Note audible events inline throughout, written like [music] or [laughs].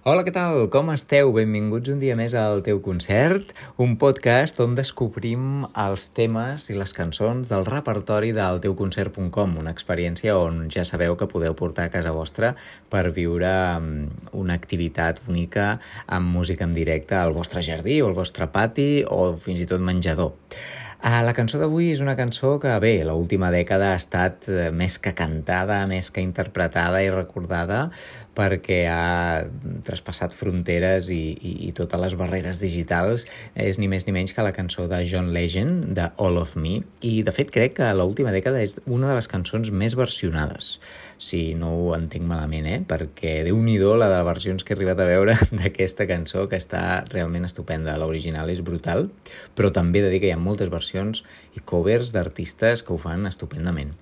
Hola, què tal? Com esteu? Benvinguts un dia més al teu concert, un podcast on descobrim els temes i les cançons del repertori del teuconcert.com, una experiència on ja sabeu que podeu portar a casa vostra per viure mm, una activitat única amb música en directe al vostre jardí o al vostre pati o fins i tot menjador. Uh, la cançó d'avui és una cançó que, bé, l'última dècada ha estat uh, més que cantada, més que interpretada i recordada perquè ha traspassat fronteres i, i, i totes les barreres digitals. És ni més ni menys que la cançó de John Legend, de All of Me, i de fet crec que l'última dècada és una de les cançons més versionades, si no ho entenc malament, eh? perquè déu nhi la de versions que he arribat a veure [laughs] d'aquesta cançó, que està realment estupenda. L'original és brutal, però també he de dir que hi ha moltes versions i covers d'artistes que ho fan estupendament.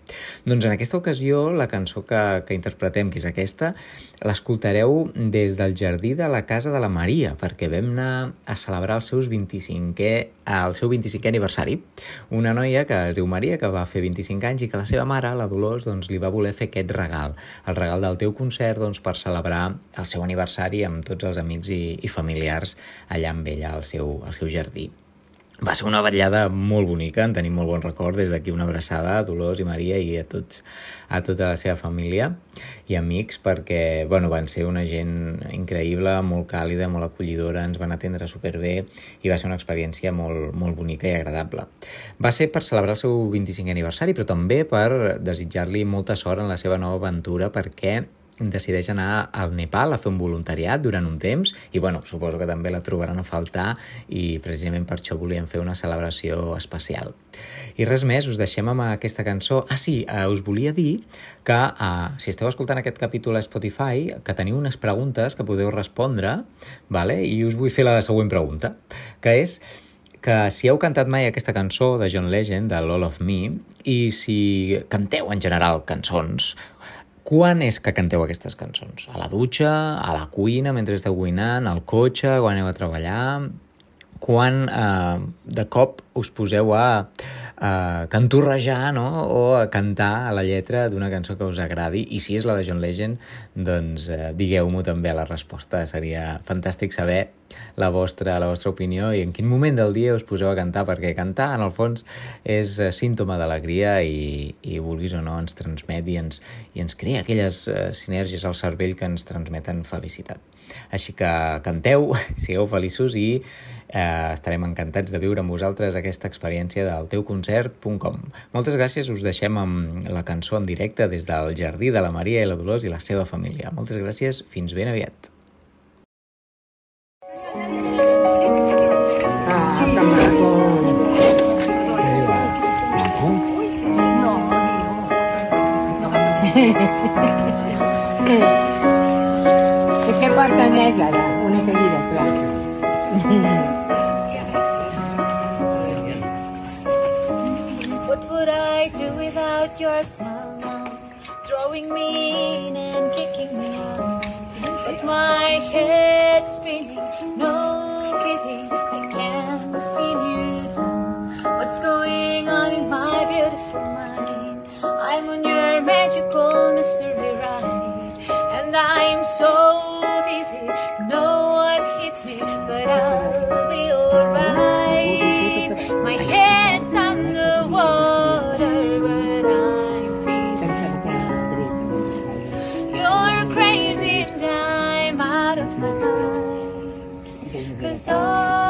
Doncs en aquesta ocasió, la cançó que, que interpretem, que és aquesta, l'escoltareu des del jardí de la Casa de la Maria, perquè vam anar a celebrar el, seus 25è, el seu 25è aniversari. Una noia que es diu Maria, que va fer 25 anys i que la seva mare, la Dolors, doncs, li va voler fer aquest regal, el regal del teu concert doncs, per celebrar el seu aniversari amb tots els amics i, i familiars allà amb ella al seu, al seu jardí. Va ser una vetllada molt bonica, en tenim molt bon record, des d'aquí una abraçada a Dolors i Maria i a, tots, a tota la seva família i amics, perquè bueno, van ser una gent increïble, molt càlida, molt acollidora, ens van atendre superbé i va ser una experiència molt, molt bonica i agradable. Va ser per celebrar el seu 25è aniversari, però també per desitjar-li molta sort en la seva nova aventura, perquè decideix anar al Nepal a fer un voluntariat durant un temps i bueno, suposo que també la trobaran a faltar i precisament per això volíem fer una celebració especial. I res més, us deixem amb aquesta cançó. Ah sí, eh, us volia dir que eh, si esteu escoltant aquest capítol a Spotify, que teniu unes preguntes que podeu respondre, vale? i us vull fer la següent pregunta, que és que si heu cantat mai aquesta cançó de John Legend, de All of Me, i si canteu en general cançons, quan és que canteu aquestes cançons? A la dutxa, a la cuina, mentre esteu cuinant, al cotxe, quan aneu a treballar? Quan eh, de cop us poseu a, a canturrejar no? o a cantar a la lletra d'una cançó que us agradi? I si és la de John Legend, doncs eh, digueu-m'ho també a la resposta. Seria fantàstic saber la vostra, la vostra opinió i en quin moment del dia us poseu a cantar, perquè cantar, en el fons, és eh, símptoma d'alegria i, i vulguis o no, ens transmet i ens, i ens crea aquelles uh, sinergies al cervell que ens transmeten felicitat. Així que canteu, [laughs] sigueu feliços i eh, estarem encantats de viure amb vosaltres aquesta experiència del teuconcert.com. Moltes gràcies, us deixem amb la cançó en directe des del Jardí de la Maria i la Dolors i la seva família. Moltes gràcies, fins ben aviat. ¿De qué parte es la Una claro. What would I do without your smile? Throwing me in and kicking me out. But my head spinning, no. Cause all